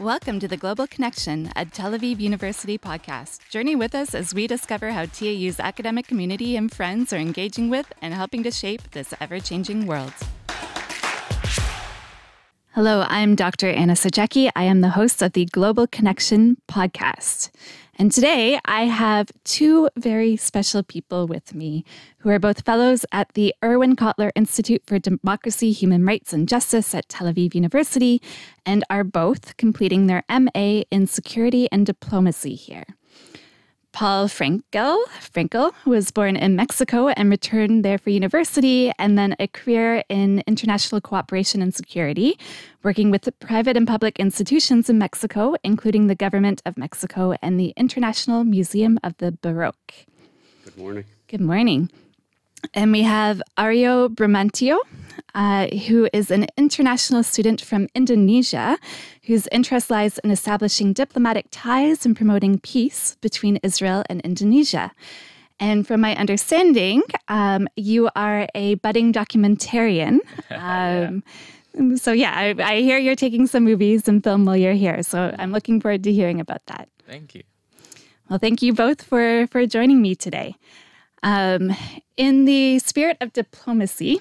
Welcome to the Global Connection at Tel Aviv University podcast. Journey with us as we discover how TAU's academic community and friends are engaging with and helping to shape this ever changing world. Hello, I'm Dr. Anna Sajecki. I am the host of the Global Connection podcast. And today I have two very special people with me who are both fellows at the Irwin Cotler Institute for Democracy, Human Rights, and Justice at Tel Aviv University and are both completing their MA in Security and Diplomacy here. Paul Frankel, Frankel was born in Mexico and returned there for university and then a career in international cooperation and security, working with private and public institutions in Mexico, including the government of Mexico and the International Museum of the Baroque. Good morning. Good morning. And we have Aryo Brahmantyo, uh, who is an international student from Indonesia, whose interest lies in establishing diplomatic ties and promoting peace between Israel and Indonesia. And from my understanding, um, you are a budding documentarian. Um, yeah. So, yeah, I, I hear you're taking some movies and film while you're here. So, I'm looking forward to hearing about that. Thank you. Well, thank you both for, for joining me today. Um, in the spirit of diplomacy,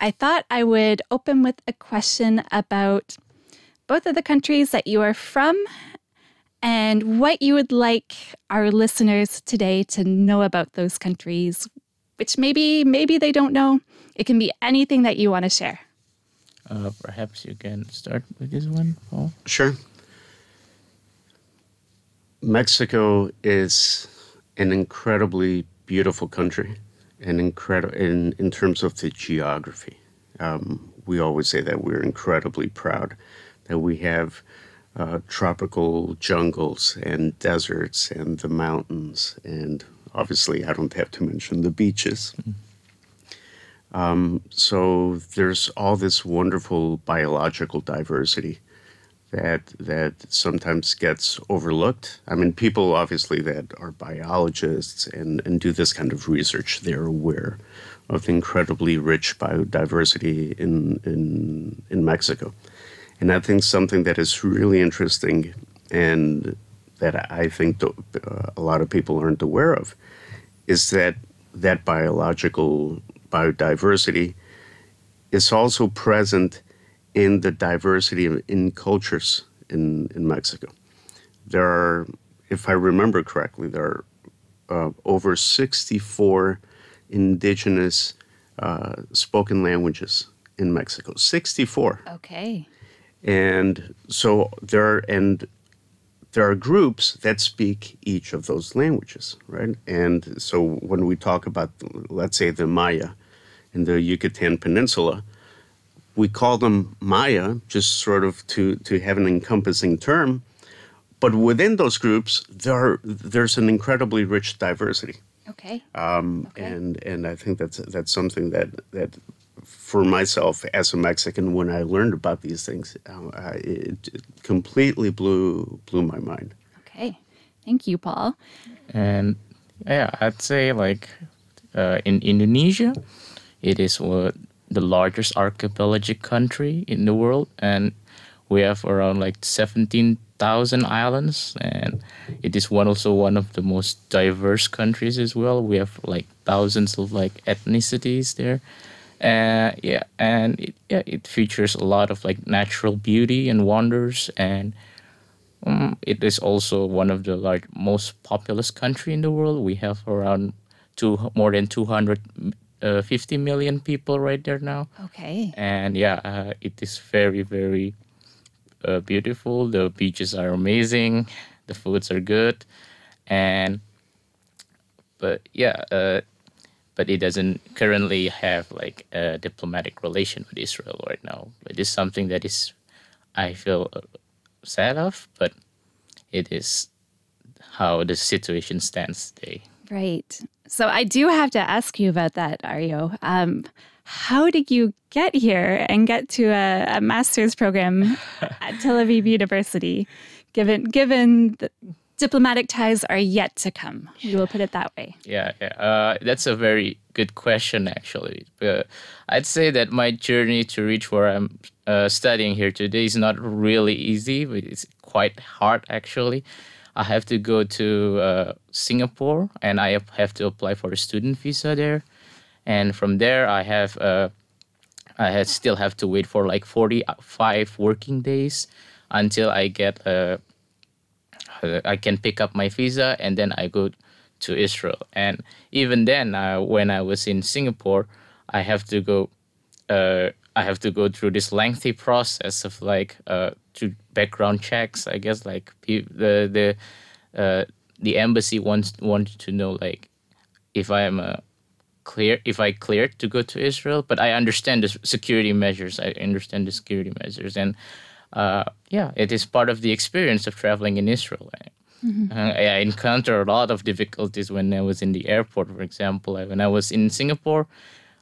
I thought I would open with a question about both of the countries that you are from and what you would like our listeners today to know about those countries, which maybe maybe they don't know. It can be anything that you want to share. Uh, perhaps you can start with this one, Paul. Sure. Mexico is an incredibly beautiful country and incredible in, in terms of the geography. Um, we always say that we're incredibly proud that we have uh, tropical jungles and deserts and the mountains and obviously I don't have to mention the beaches. Mm-hmm. Um, so there's all this wonderful biological diversity that that sometimes gets overlooked. I mean, people obviously that are biologists and, and do this kind of research, they're aware of the incredibly rich biodiversity in in in Mexico. And I think something that is really interesting and that I think uh, a lot of people aren't aware of is that that biological biodiversity is also present in the diversity in cultures in, in Mexico. There are, if I remember correctly, there are uh, over 64 indigenous uh, spoken languages in Mexico. 64. Okay. And so there are, and there are groups that speak each of those languages, right? And so when we talk about, let's say, the Maya in the Yucatan Peninsula, we call them Maya, just sort of to, to have an encompassing term. But within those groups, there are, there's an incredibly rich diversity. Okay. Um, okay. And and I think that's that's something that that for myself as a Mexican, when I learned about these things, uh, it, it completely blew blew my mind. Okay, thank you, Paul. And yeah, I'd say like uh, in Indonesia, it is what the largest archipelagic country in the world, and we have around like 17,000 islands, and it is one also one of the most diverse countries as well. We have like thousands of like ethnicities there. Uh, yeah, and it, yeah, it features a lot of like natural beauty and wonders, and um, it is also one of the large, most populous country in the world. We have around two more than 200 uh, 50 million people right there now. Okay. And yeah, uh, it is very, very uh, beautiful. The beaches are amazing. The foods are good. And, but yeah, uh, but it doesn't currently have like a diplomatic relation with Israel right now. It is something that is, I feel uh, sad of, but it is how the situation stands today. Right. So I do have to ask you about that, Aryo. Um, how did you get here and get to a, a master's program at Tel Aviv University? Given given the diplomatic ties are yet to come, we will put it that way. Yeah, yeah. Uh, that's a very good question, actually. Uh, I'd say that my journey to reach where I'm uh, studying here today is not really easy, it's quite hard, actually. I have to go to uh, Singapore and I have to apply for a student visa there. And from there, I have uh, I had still have to wait for like 45 working days until I get a uh, I can pick up my visa and then I go to Israel. And even then, uh, when I was in Singapore, I have to go. Uh, I have to go through this lengthy process of like uh, to background checks. I guess like the the uh, the embassy wants wanted to know like if I am a clear if I cleared to go to Israel. But I understand the security measures. I understand the security measures and uh, yeah, it is part of the experience of traveling in Israel. Mm-hmm. Uh, I encountered a lot of difficulties when I was in the airport, for example. When I was in Singapore,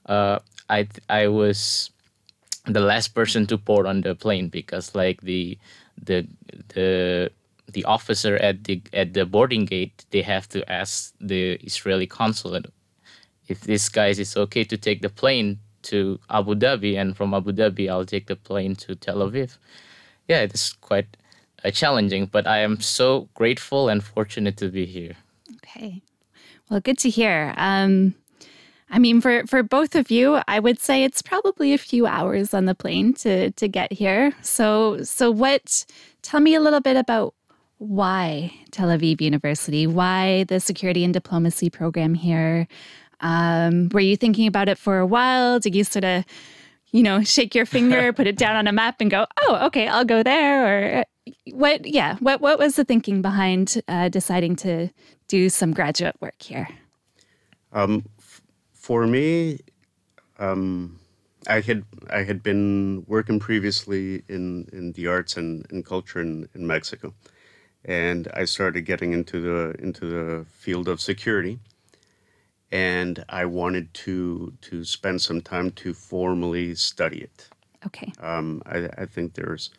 uh, I I was the last person to board on the plane because like the the the the officer at the at the boarding gate they have to ask the Israeli consulate if this guy is okay to take the plane to Abu Dhabi and from Abu Dhabi I'll take the plane to Tel Aviv yeah, it is quite challenging, but I am so grateful and fortunate to be here. Okay. Well, good to hear. Um, I mean, for, for both of you, I would say it's probably a few hours on the plane to, to get here. So, so what, tell me a little bit about why Tel Aviv University, why the security and diplomacy program here. Um, were you thinking about it for a while? Did you sort of you know, shake your finger, put it down on a map, and go, "Oh, okay, I'll go there." Or what? Yeah, what what was the thinking behind uh, deciding to do some graduate work here? Um, f- for me, um, I had I had been working previously in, in the arts and, and culture in, in Mexico, and I started getting into the into the field of security and I wanted to to spend some time to formally study it. Okay. Um, I, I, think there's,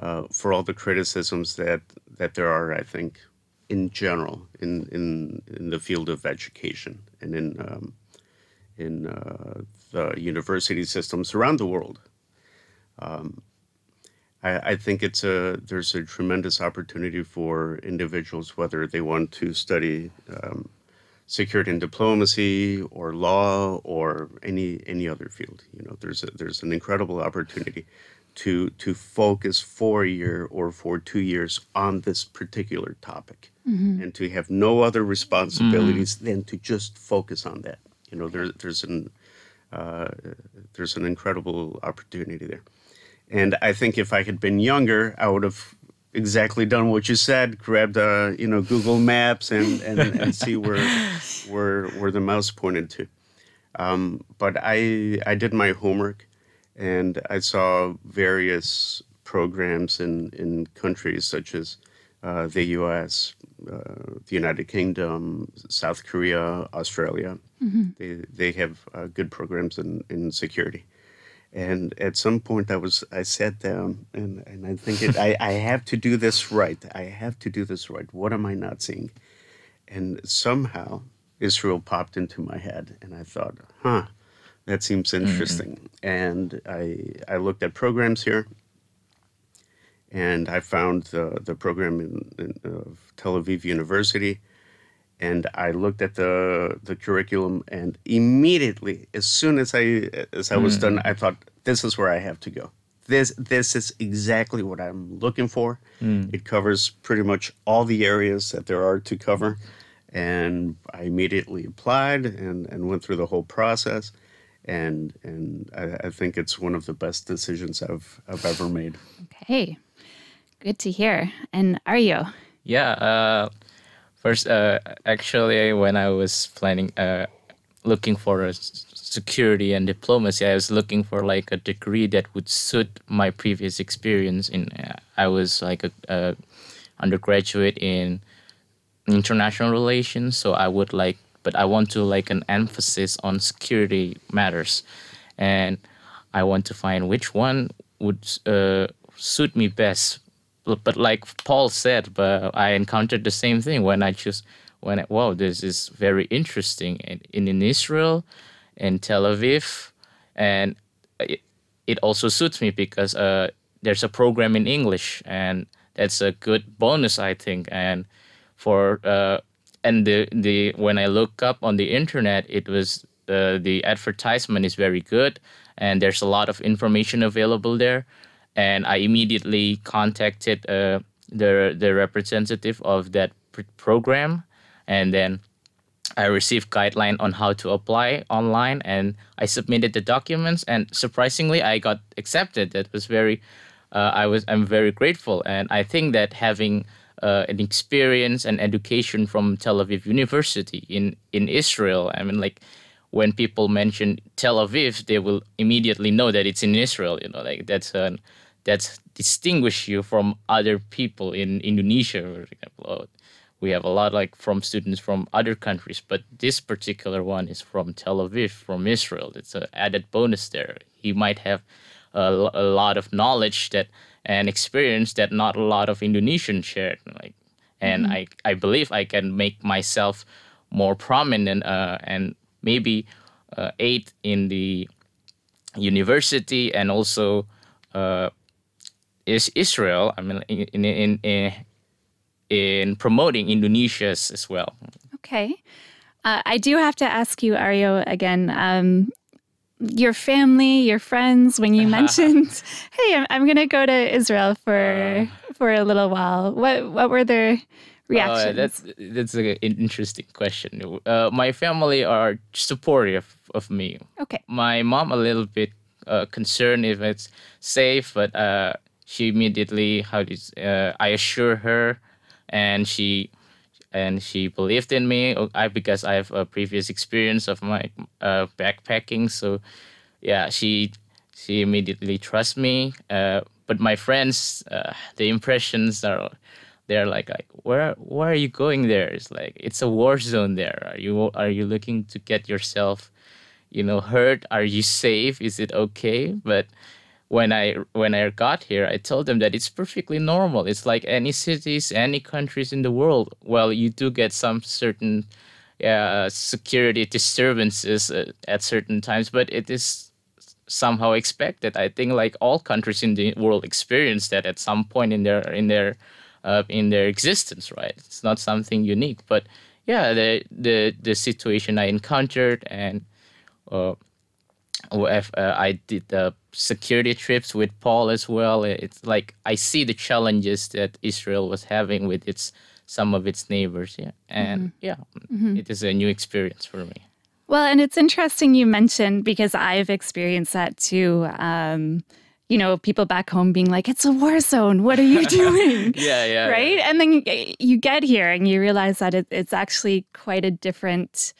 uh, for all the criticisms that that there are, I think, in general, in in in the field of education and in um, in uh, the university systems around the world. Um, I, I, think it's a there's a tremendous opportunity for individuals whether they want to study um, security and diplomacy or law or any any other field. You know, there's a, there's an incredible opportunity to to focus for a year or for two years on this particular topic, mm-hmm. and to have no other responsibilities mm-hmm. than to just focus on that. You know, there, there's an uh, there's an incredible opportunity there, and I think if I had been younger, I would have exactly done what you said. Grabbed uh, you know Google Maps and and, and see where where where the mouse pointed to. Um, but I I did my homework, and I saw various programs in in countries such as uh, the U.S., uh, the United Kingdom, South Korea, Australia. Mm-hmm. They they have uh, good programs in in security. And at some point, I was I sat down and, and I think it, I, I have to do this right. I have to do this right. What am I not seeing? And somehow Israel popped into my head, and I thought, huh, that seems mm-hmm. interesting. Mm-hmm. And I I looked at programs here, and I found the the program in, in of Tel Aviv University, and I looked at the the curriculum, and immediately, as soon as I as I was mm. done, I thought this is where I have to go. This this is exactly what I'm looking for. Mm. It covers pretty much all the areas that there are to cover, and I immediately applied and and went through the whole process, and and I, I think it's one of the best decisions I've I've ever made. Okay, good to hear. And are you? Yeah. Uh First, uh, actually, when I was planning, uh, looking for a security and diplomacy, I was looking for like a degree that would suit my previous experience. In uh, I was like a, a undergraduate in international relations, so I would like, but I want to like an emphasis on security matters, and I want to find which one would uh, suit me best but like Paul said, but I encountered the same thing when I choose when I, wow, this is very interesting. And in, in Israel, in Tel Aviv, and it, it also suits me because uh, there's a program in English, and that's a good bonus, I think. And for uh, and the the when I look up on the internet, it was uh, the advertisement is very good, and there's a lot of information available there. And I immediately contacted uh, the the representative of that pr- program, and then I received guideline on how to apply online, and I submitted the documents, and surprisingly, I got accepted. That was very, uh, I was I'm very grateful, and I think that having uh, an experience and education from Tel Aviv University in in Israel, I mean, like when people mention Tel Aviv, they will immediately know that it's in Israel. You know, like that's an that's distinguish you from other people in Indonesia, for example. Oh, we have a lot like from students from other countries, but this particular one is from Tel Aviv, from Israel. It's an added bonus there. He might have a, a lot of knowledge that and experience that not a lot of Indonesians shared. Like, and mm-hmm. I I believe I can make myself more prominent uh, and maybe uh, aid in the university and also uh, is Israel. I mean, in in in, in promoting Indonesia's as well. Okay. Uh, I do have to ask you, Aryo, again. Um, your family, your friends, when you mentioned, "Hey, I'm, I'm going to go to Israel for uh, for a little while," what what were their reactions? Uh, that's that's an interesting question. Uh, my family are supportive of me. Okay. My mom a little bit uh, concerned if it's safe, but uh, she immediately how did uh, I assure her, and she and she believed in me. I because I have a previous experience of my uh, backpacking, so yeah, she she immediately trusts me. Uh, but my friends, uh, the impressions are they're like, like where where are you going there? It's like it's a war zone there. Are you are you looking to get yourself, you know, hurt? Are you safe? Is it okay? But when I when I got here, I told them that it's perfectly normal. It's like any cities, any countries in the world. Well, you do get some certain uh, security disturbances uh, at certain times, but it is somehow expected. I think like all countries in the world experience that at some point in their in their uh, in their existence, right? It's not something unique, but yeah, the the the situation I encountered and uh, uh, I did the security trips with Paul as well. It's like I see the challenges that Israel was having with its some of its neighbors. Yeah, and mm-hmm. yeah, mm-hmm. It is a new experience for me. Well, and it's interesting you mentioned because I've experienced that too. Um, you know, people back home being like, "It's a war zone. What are you doing?" yeah, yeah, right. Yeah. And then you get here and you realize that it, it's actually quite a different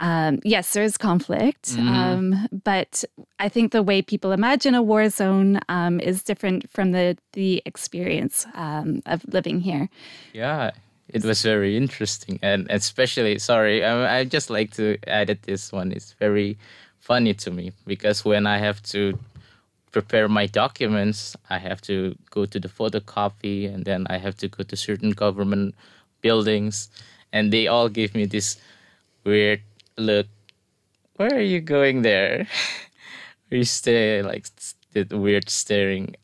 um, yes, there's conflict, mm. um, but I think the way people imagine a war zone um, is different from the the experience um, of living here. Yeah, it was very interesting, and especially sorry, I, I just like to add that this one. It's very funny to me because when I have to prepare my documents, I have to go to the photocopy, and then I have to go to certain government buildings, and they all give me this weird look, where are you going there? are you stay like st- weird staring,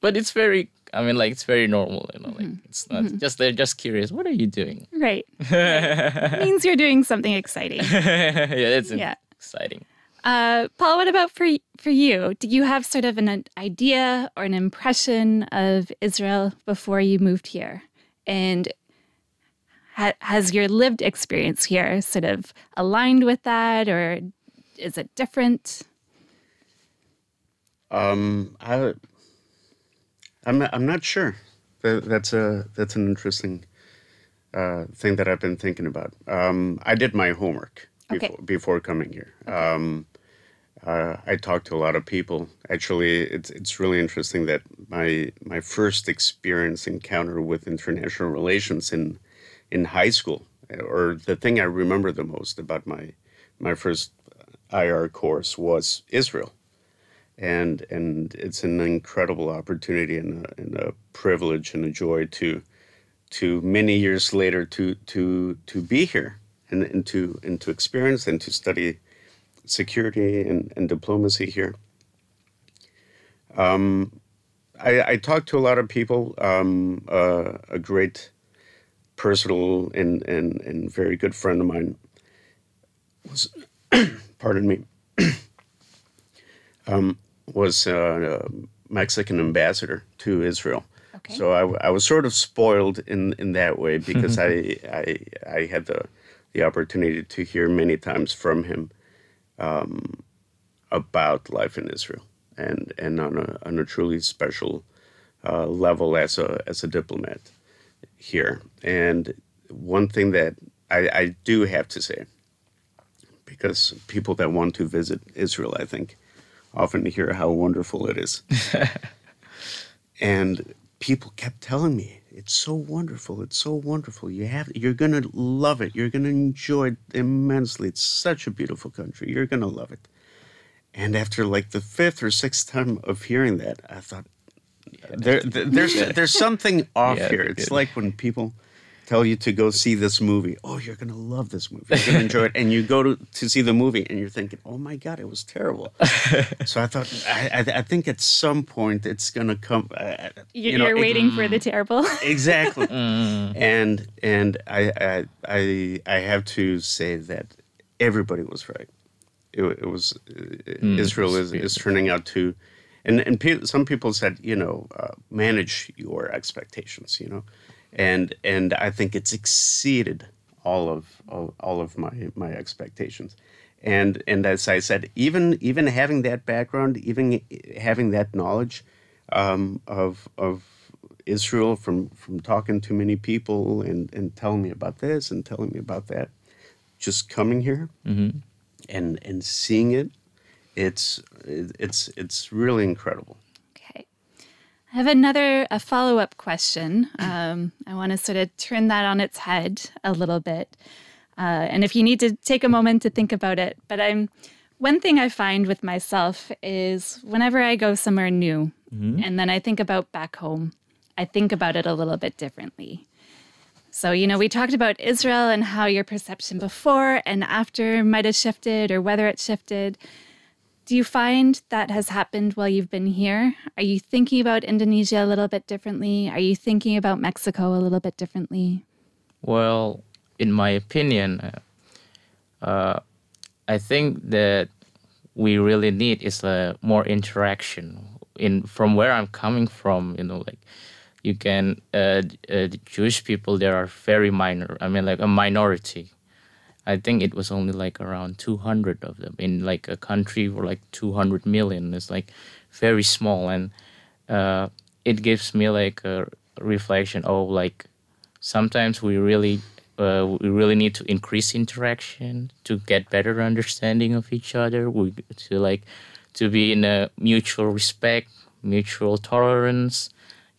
but it's very. I mean, like it's very normal, you know. Like mm-hmm. it's not mm-hmm. just they're just curious. What are you doing? Right. right. means you're doing something exciting. yeah, it's yeah. exciting. Uh, Paul, what about for for you? Do you have sort of an idea or an impression of Israel before you moved here? And ha- has your lived experience here sort of aligned with that, or is it different? Um, I, I'm I'm not sure. That, that's a that's an interesting uh, thing that I've been thinking about. Um, I did my homework before, okay. before coming here. Okay. Um, uh, I talked to a lot of people. Actually, it's it's really interesting that my my first experience encounter with international relations in in high school, or the thing I remember the most about my my first IR course was Israel, and and it's an incredible opportunity and a, and a privilege and a joy to to many years later to to to be here and, and to and to experience and to study security and, and diplomacy here. Um, I, I talked to a lot of people. Um, uh, a great personal and, and, and very good friend of mine was, pardon me, um, was a Mexican ambassador to Israel. Okay. So I, I was sort of spoiled in, in that way because I, I I had the the opportunity to hear many times from him um, about life in Israel and and on a on a truly special uh, level as a as a diplomat here. And one thing that I, I do have to say, because people that want to visit Israel, I think, often hear how wonderful it is. and people kept telling me, it's so wonderful, it's so wonderful. You have you're gonna love it. You're gonna enjoy it immensely. It's such a beautiful country. You're gonna love it. And after like the fifth or sixth time of hearing that, I thought there, there there's there's something off Yeah, here. It's did. like when people tell you to go see this movie. Oh, you're gonna love this movie. You're gonna enjoy it, and you go to, to see the movie, and you're thinking, oh my god, it was terrible. so I thought, I, I, I think at some point it's gonna come. Uh, You, you know, are it- waiting for the terrible. exactly and and I, I i i have to say that everybody was right it, it was uh, israel is, is turning out to and and pe- some people said you know uh, manage your expectations you know and and i think it's exceeded all of, all of my my expectations and and as i said even even having that background even having that knowledge um, of of Israel from from talking to many people and and telling me about this and telling me about that. Just coming here and and seeing it, it's it's it's really incredible. Okay. I have another a follow up question. Um, I want to sort of turn that on its head a little bit, uh, and if you need to take a moment to think about it. But I'm one thing I find with myself is whenever I go somewhere new, and then I think about back home, I think about it a little bit differently. So, you know, we talked about Israel and how your perception before and after might have shifted or whether it shifted. Do you find that has happened while you've been here? Are you thinking about Indonesia a little bit differently? Are you thinking about Mexico a little bit differently? Well, in my opinion, uh, I think that we really need is a more interaction. In from where I'm coming from, you know, like you can uh, uh, Jewish people there are very minor. I mean, like a minority. I think it was only like around 200 of them in like a country for like 200 million. It's like very small, and uh, it gives me like a reflection. of like sometimes we really uh, we really need to increase interaction to get better understanding of each other. We to like to be in a mutual respect, mutual tolerance.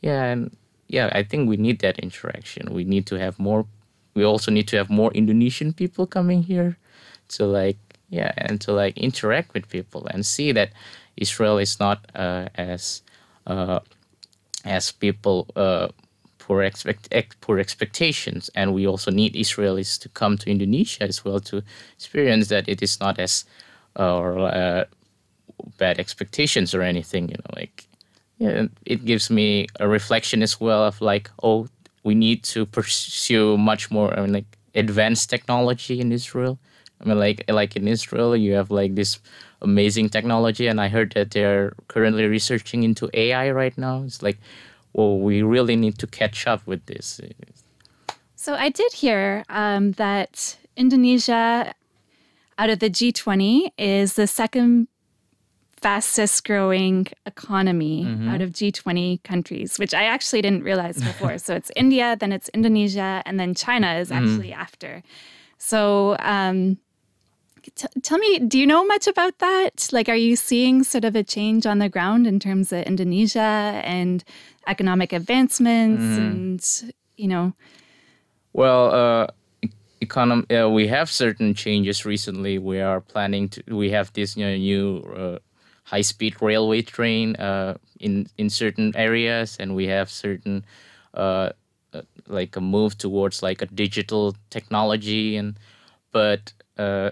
Yeah, and yeah, I think we need that interaction. We need to have more. We also need to have more Indonesian people coming here to like yeah, and to like interact with people and see that Israel is not uh, as uh, as people uh, poor expect ex- poor expectations, and we also need Israelis to come to Indonesia as well to experience that it is not as uh, or uh, bad expectations or anything. You know, like yeah, it gives me a reflection as well of like oh, we need to pursue much more. I mean, like advanced technology in Israel. I mean, like like in Israel, you have like this amazing technology, and I heard that they're currently researching into AI right now. It's like, well, we really need to catch up with this. So I did hear um, that Indonesia, out of the G20, is the second fastest growing economy out of G20 countries, which I actually didn't realize before. so it's India, then it's Indonesia, and then China is actually after. So um, t- tell me, do you know much about that? Like, are you seeing sort of a change on the ground in terms of Indonesia and economic advancements and, you know, Well, uh, econom- uh, we have certain changes recently. We are planning to. We have this you know, new uh, high-speed railway train uh, in in certain areas, and we have certain uh, uh, like a move towards like a digital technology and but uh,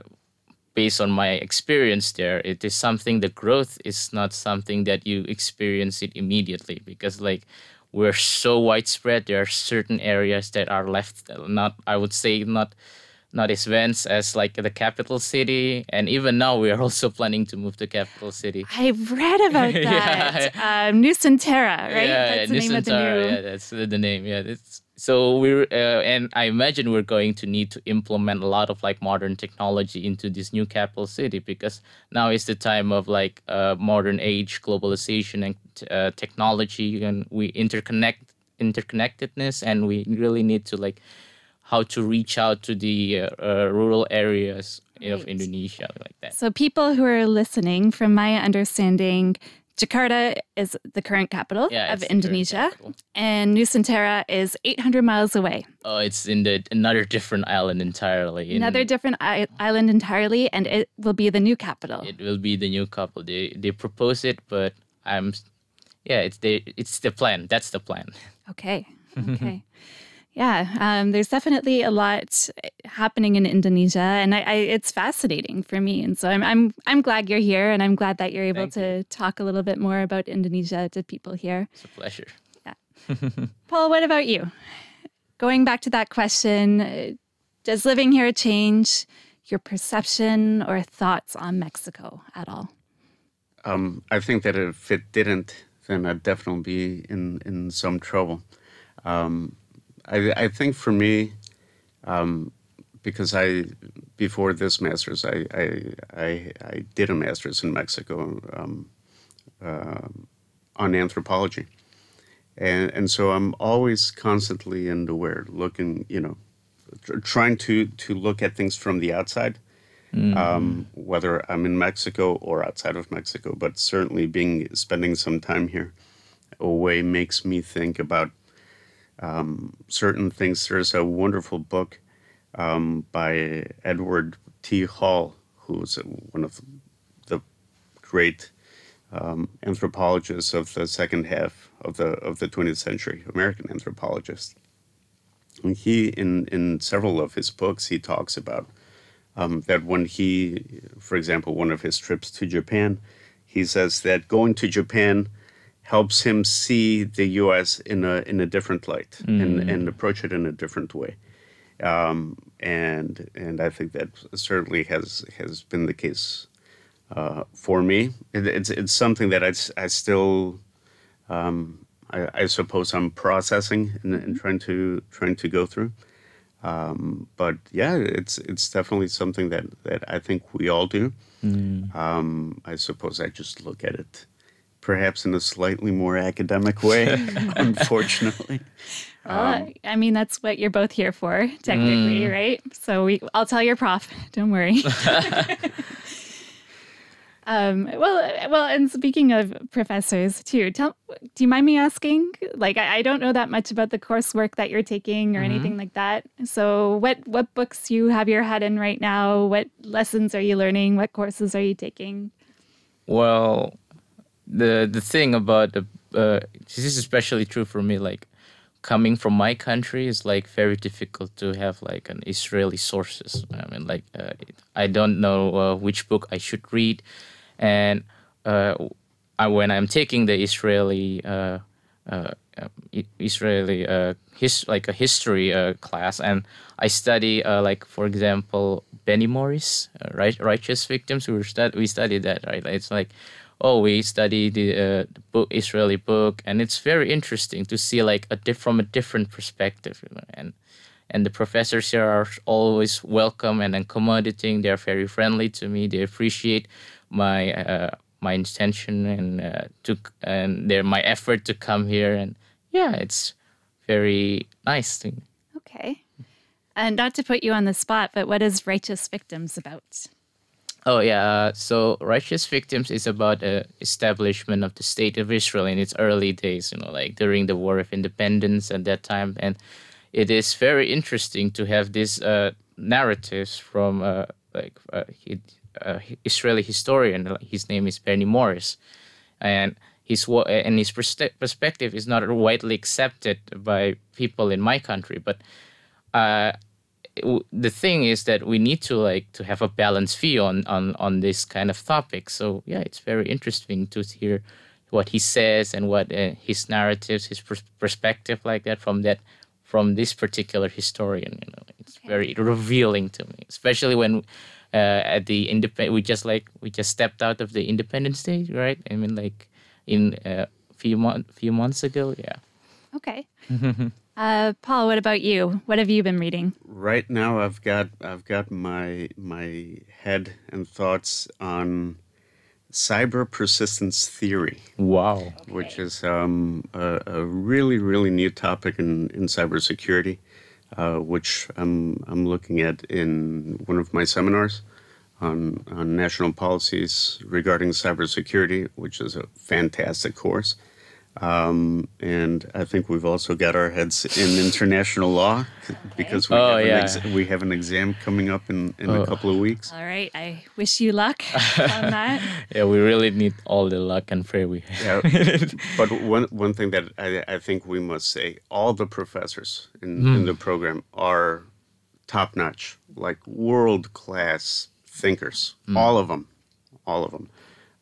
based on my experience there it is something the growth is not something that you experience it immediately because like we're so widespread there are certain areas that are left not i would say not not as advanced as like the capital city and even now we are also planning to move to capital city I've read about that. um, Nusantara, right? yeah, that's the yeah, name of the new. yeah, that's the, the name. Yeah, it's so we're uh, and I imagine we're going to need to implement a lot of like modern technology into this new capital city because now is the time of like uh, modern age globalization and uh, technology and we interconnect interconnectedness and we really need to like how to reach out to the uh, uh, rural areas of Indonesia like that. So, people who are listening, from my understanding, Jakarta is the current capital Yeah, of it's the current Indonesia, capital. and Nusantara is 800 miles away. Oh, it's in the another different island entirely. in- Another different I- island entirely, and it will be the new capital. it will be the new couple. They they propose it, but I'm, yeah, it's the it's the plan. That's the plan. Okay. Okay. yeah. Um, there's definitely a lot happening in Indonesia, and I, I, it's fascinating for me. And so I'm, I'm, I'm glad you're here, and I'm glad that you're able Thank to talk a little bit more about Indonesia to people here. It's a pleasure. Yeah. Paul, what about you? Going back to that question, uh, does living here change your perception or thoughts on Mexico at all? Um, I think that if it didn't, then I'd definitely be in, in some trouble. Um, I, I think for me, um, because I before this master's, I, I, I, I did a master's in Mexico um, uh, on anthropology, and and so I'm always constantly in the where looking, you know, tr- trying to to look at things from the outside um, whether I'm in Mexico or outside of Mexico. But certainly, being spending some time here away makes me think about um, certain things. There's a wonderful book um, by Edward T. Hall, who's one of the great um, anthropologists of the second half of the of the 20th century, American anthropologist. And he, in in several of his books, he talks about um, that when he, for example, one of his trips to Japan, he says that going to Japan helps him see the U.S. in a in a different light and, and approach it in a different way. Um, and and I think that certainly has has been the case uh, for me. It, it's it's something that I, I still. Um, I, I suppose I'm processing and, and trying to trying to go through. Um, but yeah, it's it's definitely something that, that I think we all do. Um, I suppose I just look at it perhaps in a slightly more academic way, unfortunately. Well, um, I mean, that's what you're both here for, technically, mm. right? So we, I'll tell your prof. Don't worry. um, well, well, and speaking of professors too, tell, do you mind me asking? Like, I, I don't know that much about the coursework that you're taking or mm-hmm. anything like that. So, what what books you have your head in right now? What lessons are you learning? What courses are you taking? Well, the the thing about the uh, this is especially true for me. Like coming from my country is like very difficult to have like an Israeli sources. I mean, like uh, I don't know uh, which book I should read, and uh, I, when I'm taking the Israeli. Uh, uh, uh, Israeli his like a history class, and I study like for example Benny Morris, right, righteous victims. We stud- we studied that right. It's like oh we study the, uh, book Israeli book, and it's very interesting to see like a diff- from a different perspective, you know, and and the professors here are always welcome and accommodating. They're very friendly to me. They appreciate my uh, my intention and uh, to and their my effort to come here. And yeah, it's very nice thing. Okay. And not to put you on the spot, but what is Righteous Victims about? Oh yeah, uh, so Righteous Victims is about the establishment of the state of Israel in its early days, you know, like during the War of Independence at that time, and it is very interesting to have these uh, narratives from uh, like uh, uh, Israeli historian. His name is Benny Morris, and his and his perspe- perspective is not widely accepted by people in my country. But uh, the thing is that we need to like to have a balanced view on on on this kind of topic. So yeah, it's very interesting to hear what he says and what uh, his narratives, his pers- perspective like that from that from this particular historian. You know, it's very revealing to me, especially when. Uh, at the independent, we just like we just stepped out of the Independence Day, right? I mean, like in a uh, few month, few months ago, yeah. Okay. uh, Paul, what about you? What have you been reading? Right now, I've got I've got my my head and thoughts on cyber persistence theory. Wow. Which is um, a, a, really really new topic in in cybersecurity uh, which I'm, I'm looking at in one of my seminars on, on national policies regarding cybersecurity, which is a fantastic course. Um, and I think we've also got our heads in international law because we, oh, have, yeah. an ex- we have an exam coming up in, in oh. a couple of weeks. All right. I wish you luck on that. yeah, we really need all the luck and pray we have. Yeah, but one, one thing that I, I think we must say all the professors in, mm. in the program are top notch, like world class thinkers. Mm. All of them. All of them.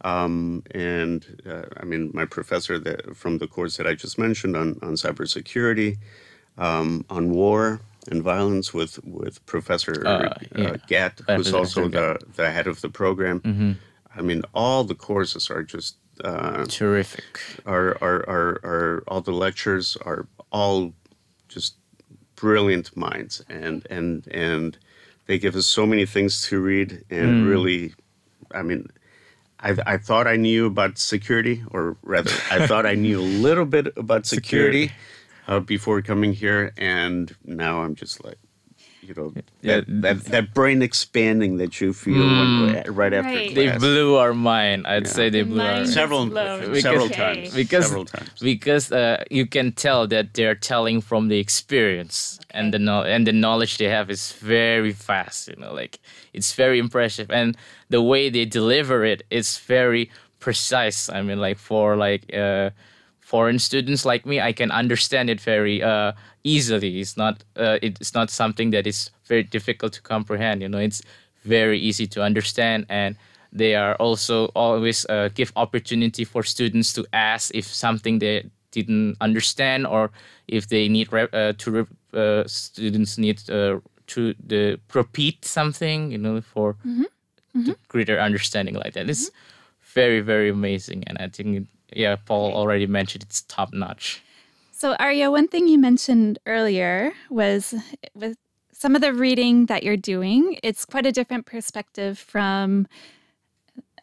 Um, and uh, I mean, my professor that, from the course that I just mentioned on, on cybersecurity, um, on war and violence with, with Professor uh, yeah. uh, Gat, who's also the, the head of the program. Mm-hmm. I mean, all the courses are just uh, terrific. Are, are, are, are, all the lectures are all just brilliant minds. And, and, and they give us so many things to read and mm. really, I mean, I, I thought I knew about security, or rather, I thought I knew a little bit about security, security. Uh, before coming here, and now I'm just like, you know, yeah, that, that, that brain expanding that you feel mm, when, right after right. They blew our mind. I'd yeah. say they blew our several because, several times because several times. because uh, you can tell that they're telling from the experience okay. and the no- and the knowledge they have is very fast. You know, like it's very impressive, and the way they deliver it is very precise. I mean, like for like. Uh, foreign students like me, I can understand it very uh, easily. It's not uh, it's not something that is very difficult to comprehend. You know, it's very easy to understand, and they are also always uh, give opportunity for students to ask if something they didn't understand or if they need uh, to uh, students need uh, to the repeat something. You know, for mm-hmm. Mm-hmm. greater understanding like that. It's mm-hmm. very very amazing, and I think yeah, Paul already mentioned it's top notch. So, Aryo, one thing you mentioned earlier was with some of the reading that you're doing, it's quite a different perspective from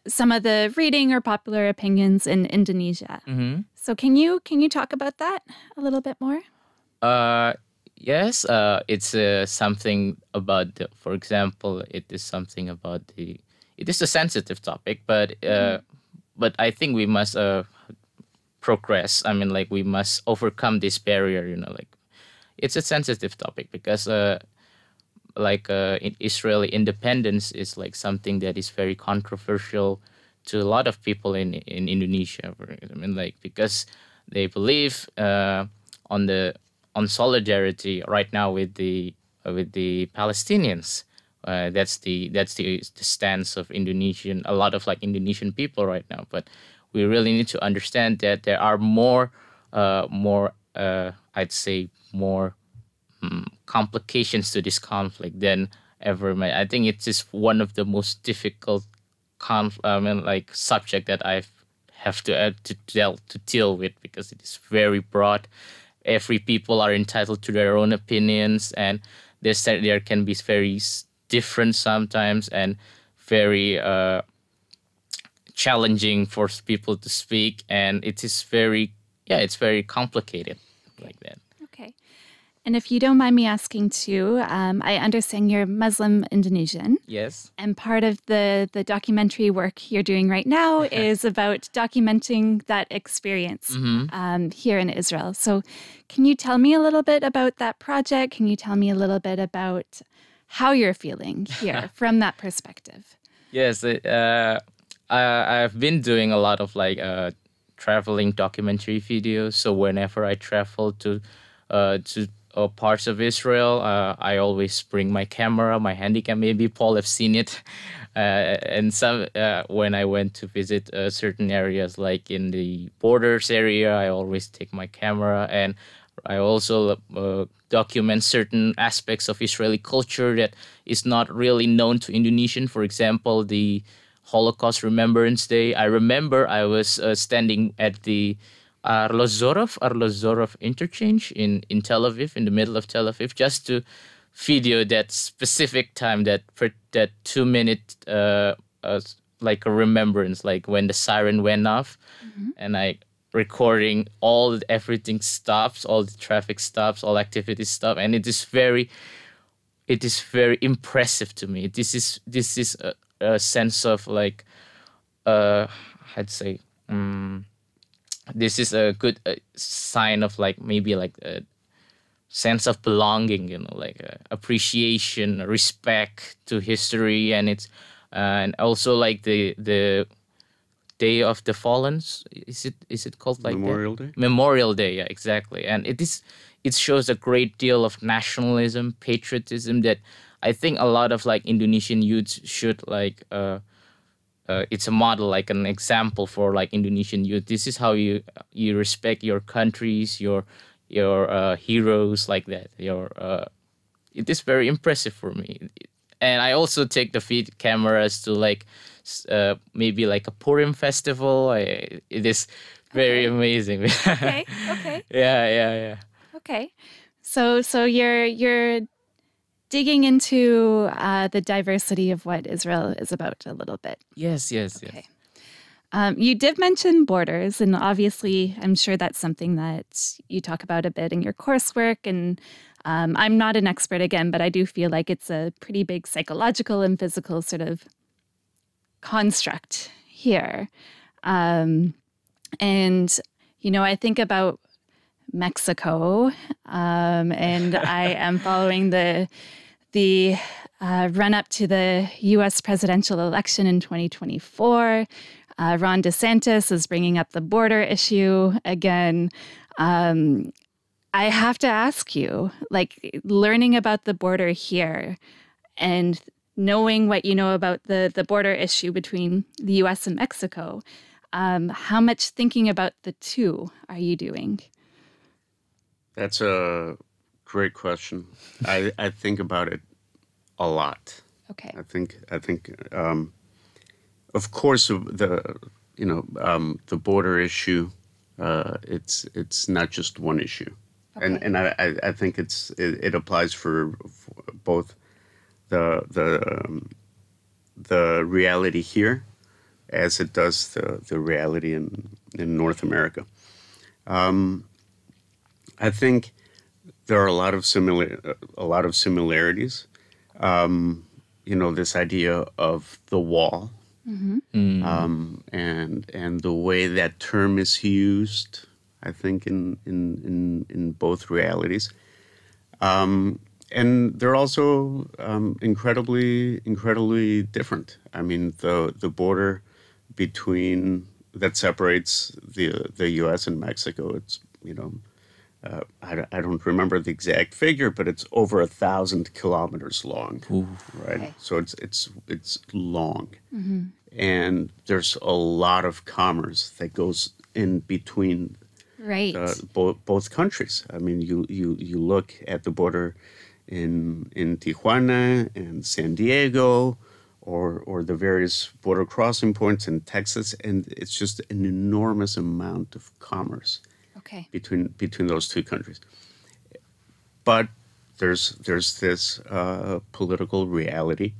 some of the reading or popular opinions in Indonesia. Mm-hmm. So, can you can you talk about that a little bit more? Uh, yes, uh, it's uh, something about, the, for example, it is something about the. It is a sensitive topic, but uh, mm-hmm. but I think we must uh, progress. I mean, like we must overcome this barrier. You know, like it's a sensitive topic because, uh, like, uh, Israeli independence is like something that is very controversial to a lot of people in in Indonesia. I mean, like because they believe uh, on the on solidarity right now with the uh, with the Palestinians. Uh, that's the that's the, the stance of Indonesian a lot of like Indonesian people right now. But we really need to understand that there are more, uh, more, uh, I'd say, more um, complications to this conflict than ever. I think it's just one of the most difficult, conf- I mean, like subject that I have to uh, to deal to deal with because it is very broad. Every people are entitled to their own opinions, and there's there can be very different sometimes and very uh, challenging for people to speak and it is very yeah it's very complicated like that. Okay. And if you don't mind me asking too um, i understand you're muslim indonesian. Yes. And part of the the documentary work you're doing right now is about documenting that experience mm-hmm. um, here in israel. So can you tell me a little bit about that project? Can you tell me a little bit about how you're feeling here from that perspective? Yes uh, I, I've been doing a lot of like uh, traveling documentary videos. So whenever I travel to uh, to uh, parts of Israel, uh, I always bring my camera, my handycam. Maybe Paul have seen it. Uh, and some uh, when I went to visit uh, certain areas, like in the borders area, I always take my camera and I also uh, document certain aspects of Israeli culture that is not really known to Indonesian. For example, the Holocaust Remembrance Day. I remember I was uh, standing at the Arlozorov Arlozorov interchange in in Tel Aviv, in the middle of Tel Aviv, just to video that specific time, that that two minute uh, uh, like a remembrance, like when the siren went off, mm-hmm. and I recording all everything stops, all the traffic stops, all activities stop, and it is very, it is very impressive to me. This is this is a, a sense of like, uh, I'd say, um, this is a good uh, sign of like maybe like a sense of belonging, you know, like uh, appreciation, respect to history, and it's uh, and also like the the Day of the Fallen. Is it is it called like Memorial that? Day? Memorial Day, yeah, exactly. And it is it shows a great deal of nationalism, patriotism that I think a lot of like Indonesian youths should like. Uh, uh, it's a model, like an example for like Indonesian youth. This is how you you respect your countries, your your uh, heroes like that. Your uh, it is very impressive for me, and I also take the feed cameras to like uh, maybe like a Purim festival. I, it is very okay. amazing. okay. Okay. Yeah. Yeah. Yeah. Okay. So so you're you're digging into uh, the diversity of what Israel is about a little bit. Yes. Yes. Okay. Yes. Um, you did mention borders, and obviously, I'm sure that's something that you talk about a bit in your coursework. And um, I'm not an expert again, but I do feel like it's a pretty big psychological and physical sort of construct here. Um, and, you know, I think about Mexico, um, and I am following the the uh, run up to the U.S. presidential election in 2024. Uh, Ron DeSantis is bringing up the border issue again. Um, I have to ask you, like, learning about the border here and knowing what you know about the, the border issue between the US and Mexico, um, how much thinking about the two are you doing? That's a great question. I, I think about it a lot. Okay. I think I think um, of course the you know um, the border issue. Uh, it's it's not just one issue, okay. and and I, I think it's it, it applies for, for both the the um, the reality here as it does the, the reality in, in North America. Um, I think there are a lot of similar a lot of similarities. Um, you know, this idea of the wall, mm-hmm. mm. um, and and the way that term is used. I think in in in, in both realities. Um, and they're also um, incredibly incredibly different. I mean, the the border between that separates the the U.S. and Mexico. It's you know, uh, I, I don't remember the exact figure, but it's over a thousand kilometers long, Ooh. right? Okay. So it's it's it's long, mm-hmm. and there's a lot of commerce that goes in between right uh, both both countries. I mean, you you you look at the border in in Tijuana and San Diego, or or the various border crossing points in Texas, and it's just an enormous amount of commerce okay. between between those two countries. But there's there's this uh, political reality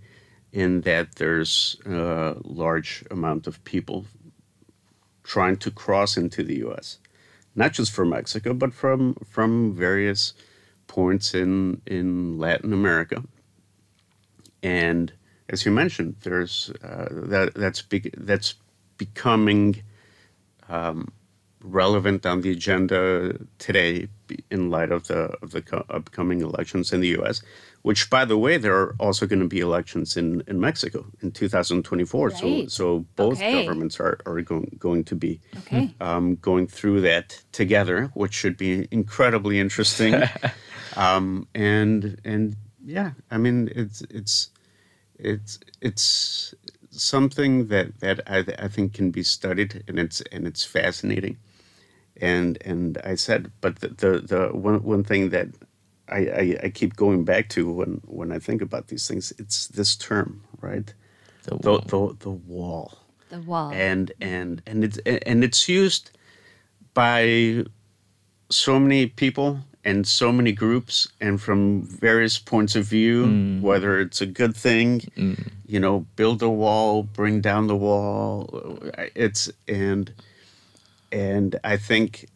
in that there's a large amount of people trying to cross into the U.S. Not just from Mexico, but from from various points in in Latin America. And as you mentioned, there's uh, that that's big, that's becoming um, relevant on the agenda today in light of the of the co- upcoming elections in the U.S. Which, by the way, there are also going to be elections in, in Mexico in 2024. So Right. so both Okay. governments are, are going going to be Okay. um, going through that together, which should be incredibly interesting. um, and and yeah, I mean it's it's it's it's something that that I, I think can be studied, and it's and it's fascinating. And and I said, but the the, the one one thing that I, I, I keep going back to when when I think about these things, it's this term, right? The The wall. the, the wall The wall. and and and it's and it's used by so many people and so many groups and from various points of view mm. whether it's a good thing mm. you know build a wall bring down the wall it's and and i think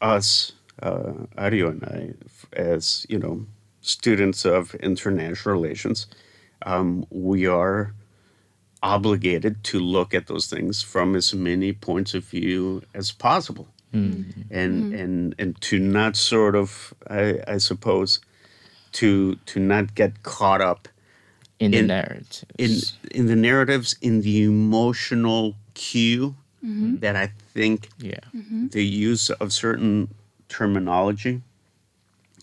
us uh, Aryo and i as you know students of international relations um, we are obligated to look at those things from as many points of view as possible. And and and to not sort of I, I suppose to to not get caught up in the in- narrative. in in the narratives in the emotional cue Mm-hmm. that I think yeah. Mm-hmm. the use of certain terminology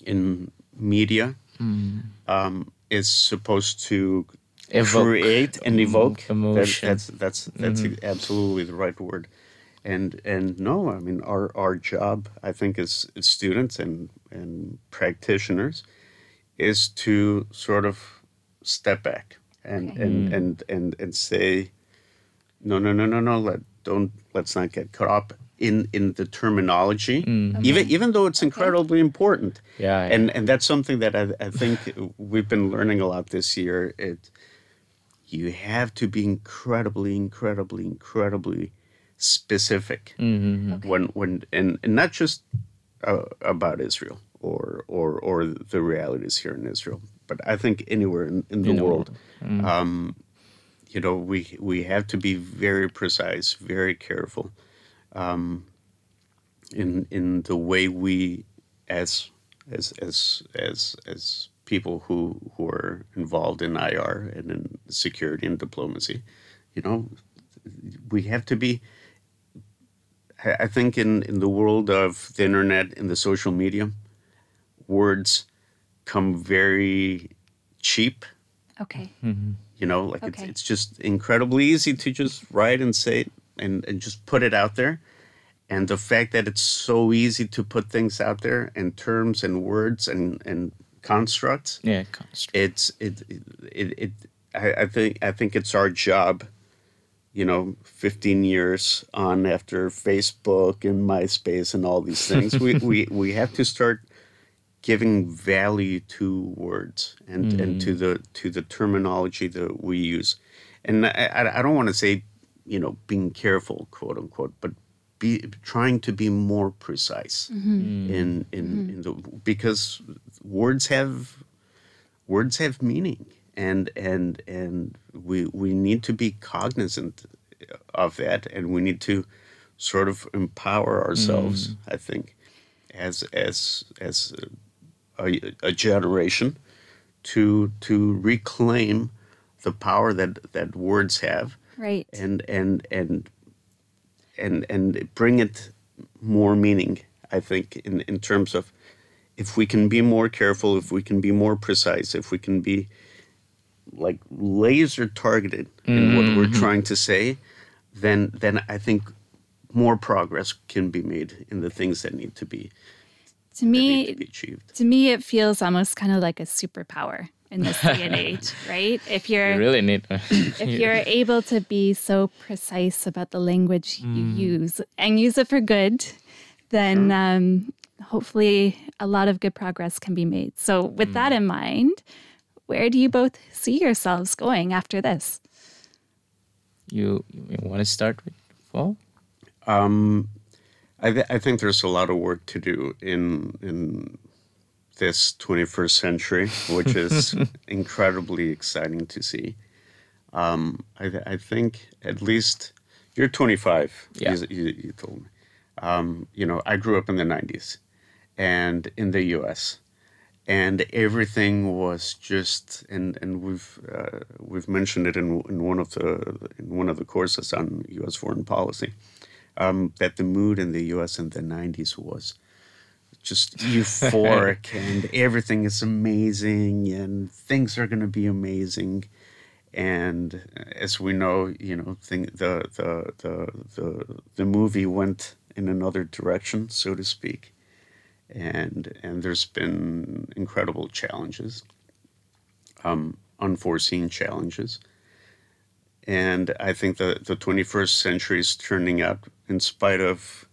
in media mm. um, is supposed to Evoke create and mm-hmm. evoke That- emotion. that's that's that's absolutely the right word. And and no, I mean our our job, I think, as, as students and and practitioners, is to sort of step back and Okay. and, mm. and and and say, no, no, no, no, no. Let don't let's not get caught up in in the terminology, even even though it's incredibly important. Yeah, yeah. And and that's something that I, I think we've been learning a lot this year. It you have to be incredibly, incredibly, incredibly specific Mm-hmm. when when and, and not just uh, about Israel or or or the realities here in Israel, but I think anywhere in, in the In the world. world. Um, you know, we we have to be very precise, very careful um, in in the way we as as as as as people who who are involved in IR and in security and diplomacy, you know, we have to be. I I think in in the world of the internet and the social media, words come very cheap okay. You know like Okay. it's, it's just incredibly easy to just write and say it and, and just put it out there and the fact that it's so easy to put things out there and terms and words and, and constructs Yeah. Construct. it's it it, it I, I think i think it's our job you know 15 years on after facebook and myspace and all these things we, we we have to start giving value to words and and to mm. the to the terminology that we use. And i i, I don't want to say you know being careful quote unquote but be trying to be more precise mm-hmm. Mm-hmm. in in mm-hmm. in the because words have words have meaning and and and we we need to be cognizant of that and we need to sort of empower ourselves mm. i think as as as a, a generation to to reclaim the power that that words have Right. and and and and and bring it more meaning i think in in terms of if we can be more careful if we can be more precise if we can be like laser targeted in what we're mm-hmm. trying to say then then i think more progress can be made in the things that need to be to that need me, to be achieved to me, it feels almost kind of like a superpower in this day and age, right? If you're You really need. if you're able to be so precise about the language you use and use it for good, then um, hopefully a lot of good progress can be made. So, with that in mind, where do you both see yourselves going after this? you, you want to start with Paul? Um, I, th- I think there's a lot of work to do in in this 21st century, which is incredibly exciting to see. Um, I, th- I think at least you're 25. Yeah. You, you, told me. Um, you know, I grew up in the '90s, and in the U.S. And everything was just, and and we've uh, we've mentioned it in, in one of the in one of the courses on U.S. foreign policy, um, that the mood in the U.S. in the '90s was just euphoric and everything is amazing and things are going to be amazing and as we know you know thing, the, the the the the movie went in another direction so to speak and and there's been incredible challenges um, unforeseen challenges and i think the the 21st century is turning out in spite of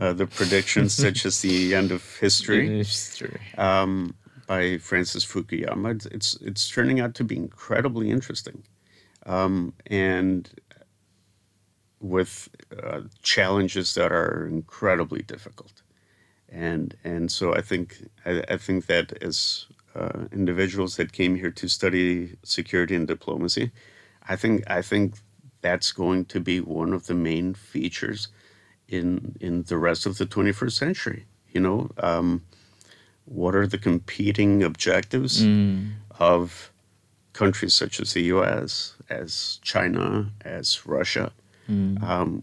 uh, the predictions such as the end of history, History. um, by Francis Fukuyama. It's, it's it's turning out to be incredibly interesting, um, and with uh, challenges that are incredibly difficult, and and so I think I, I think that as uh, individuals that came here to study security and diplomacy, I think I think that's going to be one of the main features in in the rest of the 21st century. You know, um, what are the competing objectives of countries such as the U.S., as China, as Russia, um,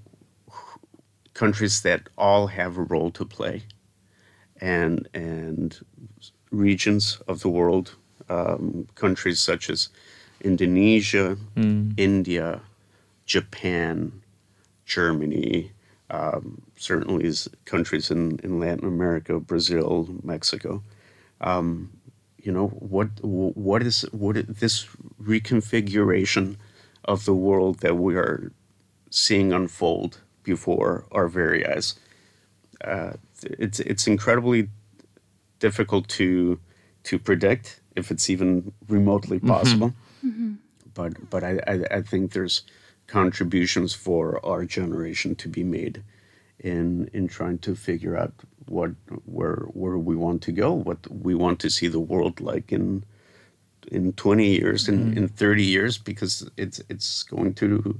countries that all have a role to play, and and regions of the world, um, countries such as Indonesia, India, Japan, Germany, um, certainly is countries in, in Latin America, Brazil, Mexico. Um, you know what what is what is this reconfiguration of the world that we are seeing unfold before our very eyes. Uh, it's it's incredibly difficult to to predict if it's even remotely possible. But but I, I I think there's contributions for our generation to be made in in trying to figure out what where where we want to go, what we want to see the world like in in 20 years, in, in 30 years, because it's it's going to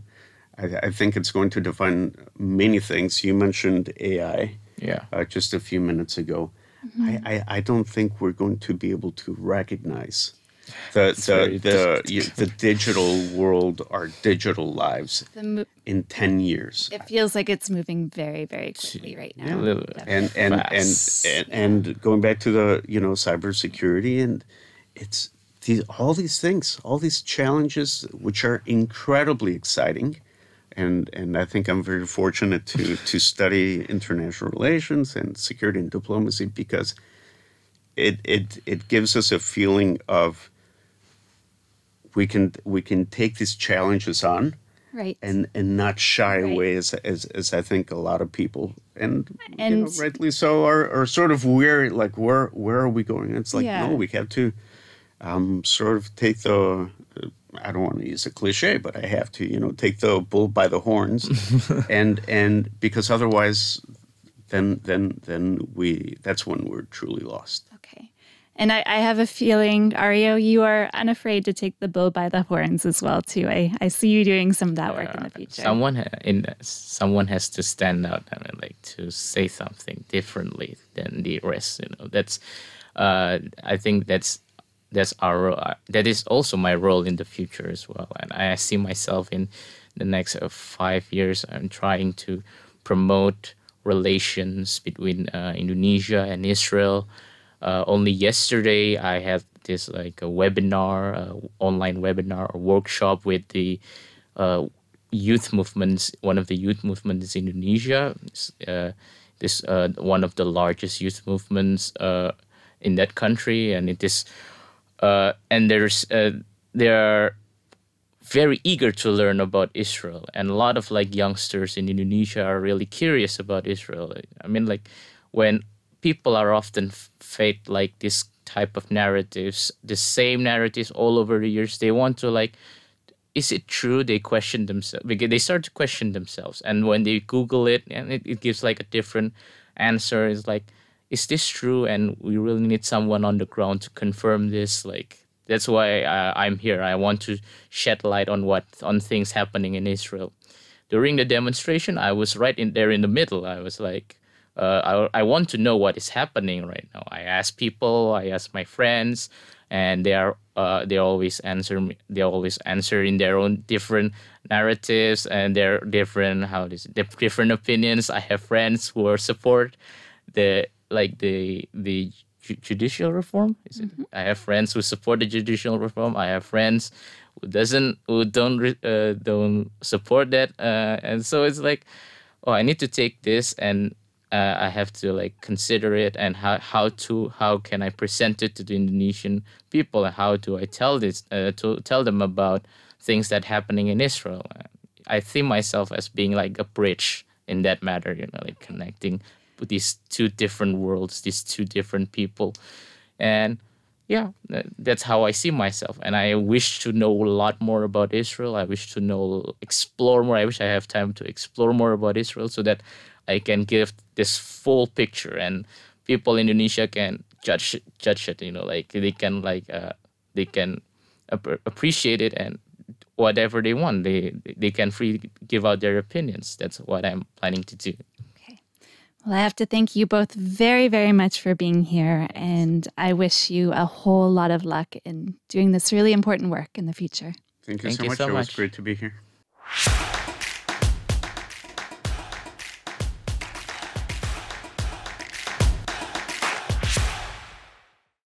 I, I think it's going to define many things. You mentioned AI Yeah. uh, just a few minutes ago. I, I, I don't think we're going to be able to recognize the very the the, you- the digital world, our digital lives The mo- in ten years. it feels like it's moving very, very quickly right now. A little- and and, and and and going back to the you know cybersecurity and it's these all these things, all these challenges, which are incredibly exciting, and and I think I'm very fortunate to to study international relations and security and diplomacy because it it it gives us a feeling of we can we can take these challenges on Right. and and not shy Right. away as, as as I think a lot of people and, you know, And- rightly so are, are sort of weary like where where are we going? It's like Yeah. no, we have to um, sort of take the uh, I don't want to use a cliche, but I have to you know take the bull by the horns and and because otherwise then then then we that's when we're truly lost. And I, I have a feeling, Aryo, you are unafraid to take the bull by the horns as well, too. I, I see you doing some of that work in the future. Someone ha- in someone has to stand out and uh, like to say something differently than the rest. You know, that's uh, I think that's that's our uh, that is also my role in the future as well. And I see myself in the next uh, five years. I'm trying to promote relations between uh, Indonesia and Israel. Uh, only yesterday, I had this like a webinar, uh, online webinar or workshop with the uh, youth movements. One of the youth movements in Indonesia. Uh, this uh, one of the largest youth movements uh, in that country, and it is, and there's there are very eager to learn about Israel, and a lot of like youngsters in Indonesia are really curious about Israel. I mean, like when people are often fed like this type of narratives, the same narratives all over the years. They want to like, is it true? They question themselves because they start to question themselves, and when they Google it, and it, it gives like a different answer. It's like, is this true? And we really need someone on the ground to confirm this. Like that's why I'm here. I want to shed light on what on things happening in Israel. During the demonstration, I was right in there in the middle. I was like uh, I, I want to know what is happening right now. I ask people, I ask my friends, and they are uh, they always answer me. They always answer in their own different narratives and their different how this different opinions. I have friends who are support the like the the judicial reform. Is it? Mm-hmm. I have friends who support the judicial reform. I have friends who doesn't who don't uh, don't support that, uh, and so it's like, oh, I need to take this and uh, I have to like consider it and how, how to how can I present it to the Indonesian people and how do I tell this uh, to tell them about things that happening in Israel. I see myself as being like a bridge in that matter, you know, like connecting these two different worlds, these two different people, and yeah, that's how I see myself. And I wish to know a lot more about Israel. I wish to know, explore more. I wish I have time to explore more about Israel so that I can give this full picture and people in Indonesia can judge judge it. You know, like they can like uh, they can ap- appreciate it and whatever they want. They they can free give out their opinions. That's what I'm planning to do. Okay. Well, I have to thank you both very, very much for being here. And I wish you a whole lot of luck in doing this really important work in the future. Thank you, thank so, you much. so much. It was great to be here.